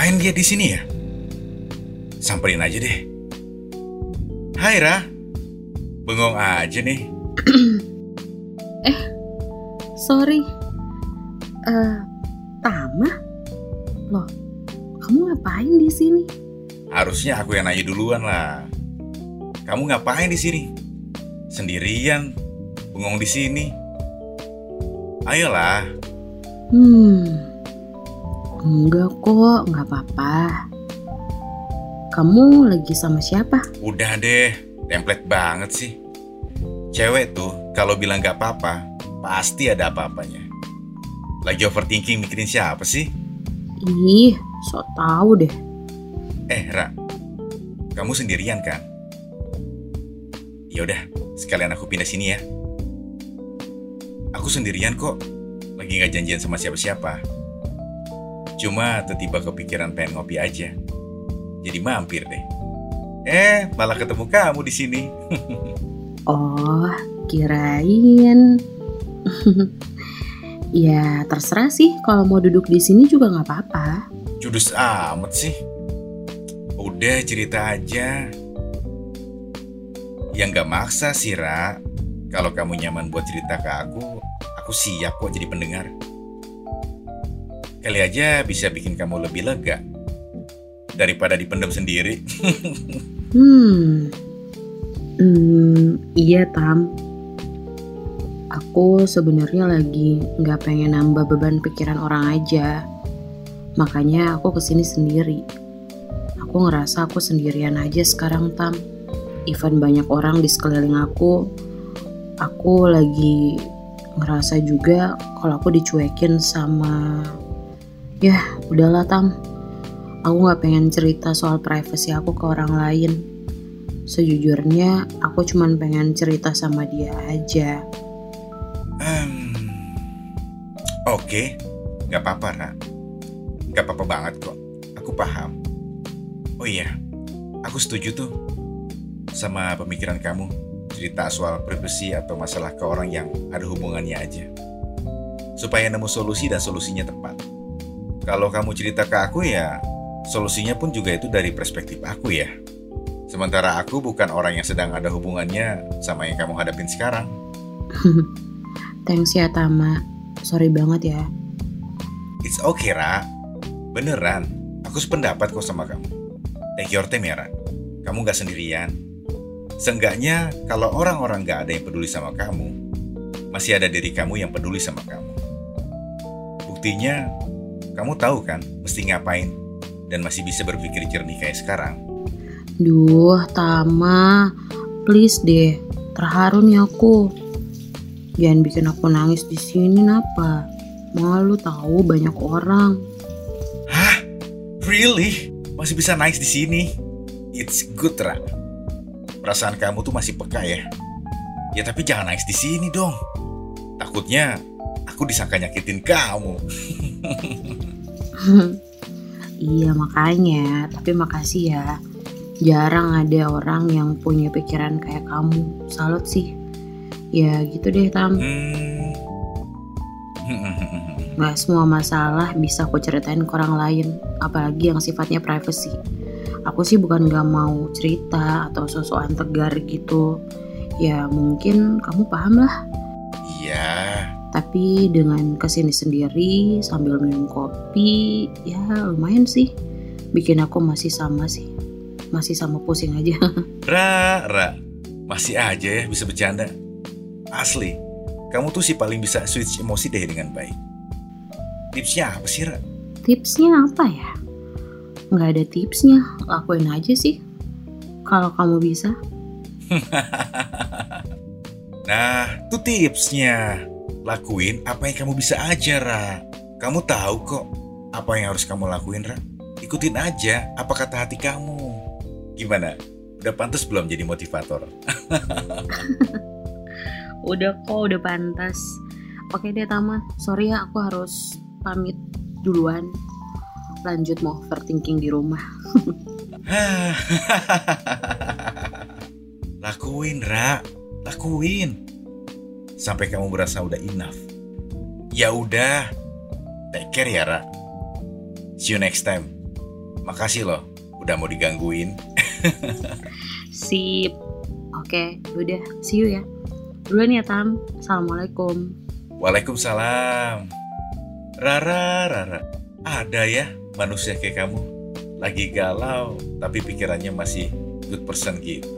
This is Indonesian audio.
Ngapain dia di sini ya? Samperin aja deh. Hai Ra. Bengong aja nih. eh, sorry. Eh, Tama? Loh, kamu ngapain di sini? Harusnya aku yang nanya duluan lah. Kamu ngapain di sini? Sendirian, bengong di sini. Ayolah. Hmm, enggak kok, nggak apa-apa. Kamu lagi sama siapa? Udah deh, template banget sih. Cewek tuh kalau bilang gak apa-apa, pasti ada apa-apanya. Lagi overthinking mikirin siapa sih? Ih, sok tahu deh. Eh, Ra. Kamu sendirian kan? Yaudah, sekalian aku pindah sini ya. Aku sendirian kok. Lagi gak janjian sama siapa-siapa. Cuma tiba-tiba kepikiran pengen ngopi aja. Jadi mampir deh. Eh, malah ketemu kamu di sini. oh, kirain. ya, terserah sih kalau mau duduk di sini juga nggak apa-apa. Judus amat sih. Udah cerita aja. Yang gak maksa sih, Ra. Kalau kamu nyaman buat cerita ke aku, aku siap kok jadi pendengar. Kali aja bisa bikin kamu lebih lega daripada dipendam sendiri. hmm. Hmm, iya Tam. Aku sebenarnya lagi nggak pengen nambah beban pikiran orang aja. Makanya aku ke sini sendiri. Aku ngerasa aku sendirian aja sekarang Tam. Even banyak orang di sekeliling aku, aku lagi ngerasa juga kalau aku dicuekin sama ya udahlah Tam Aku gak pengen cerita soal privasi aku ke orang lain. Sejujurnya, aku cuma pengen cerita sama dia aja. Um, Oke, okay. gak apa-apa, Ra. Gak apa-apa banget kok. Aku paham. Oh iya, aku setuju tuh sama pemikiran kamu cerita soal privasi atau masalah ke orang yang ada hubungannya aja. Supaya nemu solusi dan solusinya tepat. Kalau kamu cerita ke aku ya Solusinya pun juga itu dari perspektif aku ya. Sementara aku bukan orang yang sedang ada hubungannya sama yang kamu hadapin sekarang. Thanks ya Tama. Sorry banget ya. It's okay Ra. Beneran. Aku sependapat kok sama kamu. Take your time ya Ra. Kamu gak sendirian. Seenggaknya kalau orang-orang gak ada yang peduli sama kamu, masih ada diri kamu yang peduli sama kamu. Buktinya, kamu tahu kan mesti ngapain dan masih bisa berpikir jernih kayak sekarang. Duh, Tama, please deh, terharu nih aku. Jangan bikin aku nangis di sini, napa? Malu tahu banyak orang. Hah? Really? Masih bisa nangis di sini? It's good, Ra. Perasaan kamu tuh masih peka ya. Ya tapi jangan nangis di sini dong. Takutnya aku disangka nyakitin kamu. Iya makanya, tapi makasih ya. Jarang ada orang yang punya pikiran kayak kamu. Salut sih. Ya gitu deh Tam. Hmm. Gak semua masalah bisa aku ceritain ke orang lain, apalagi yang sifatnya privacy. Aku sih bukan gak mau cerita atau sosokan tegar gitu. Ya mungkin kamu paham lah. Iya, tapi dengan ke sini sendiri sambil minum kopi, ya lumayan sih. Bikin aku masih sama sih. Masih sama pusing aja. Ra, Ra. Masih aja ya bisa bercanda. Asli, kamu tuh sih paling bisa switch emosi deh dengan baik. Tipsnya apa sih, Ra? Tipsnya apa ya? Nggak ada tipsnya, lakuin aja sih. Kalau kamu bisa. nah, tuh tipsnya Lakuin apa yang kamu bisa aja, Ra. Kamu tahu kok apa yang harus kamu lakuin, Ra. Ikutin aja apa kata hati kamu. Gimana? Udah pantas belum jadi motivator? udah kok, udah pantas. Oke deh, Tama. Sorry ya, aku harus pamit duluan. Lanjut mau overthinking di rumah. lakuin, Ra. Lakuin sampai kamu berasa udah enough. Ya udah, take care ya, Ra. See you next time. Makasih loh, udah mau digangguin. Sip. Oke, udah. See you ya. Duluan ya, Tam. Assalamualaikum. Waalaikumsalam. Rara, Rara. Ada ya manusia kayak kamu. Lagi galau, tapi pikirannya masih good person gitu.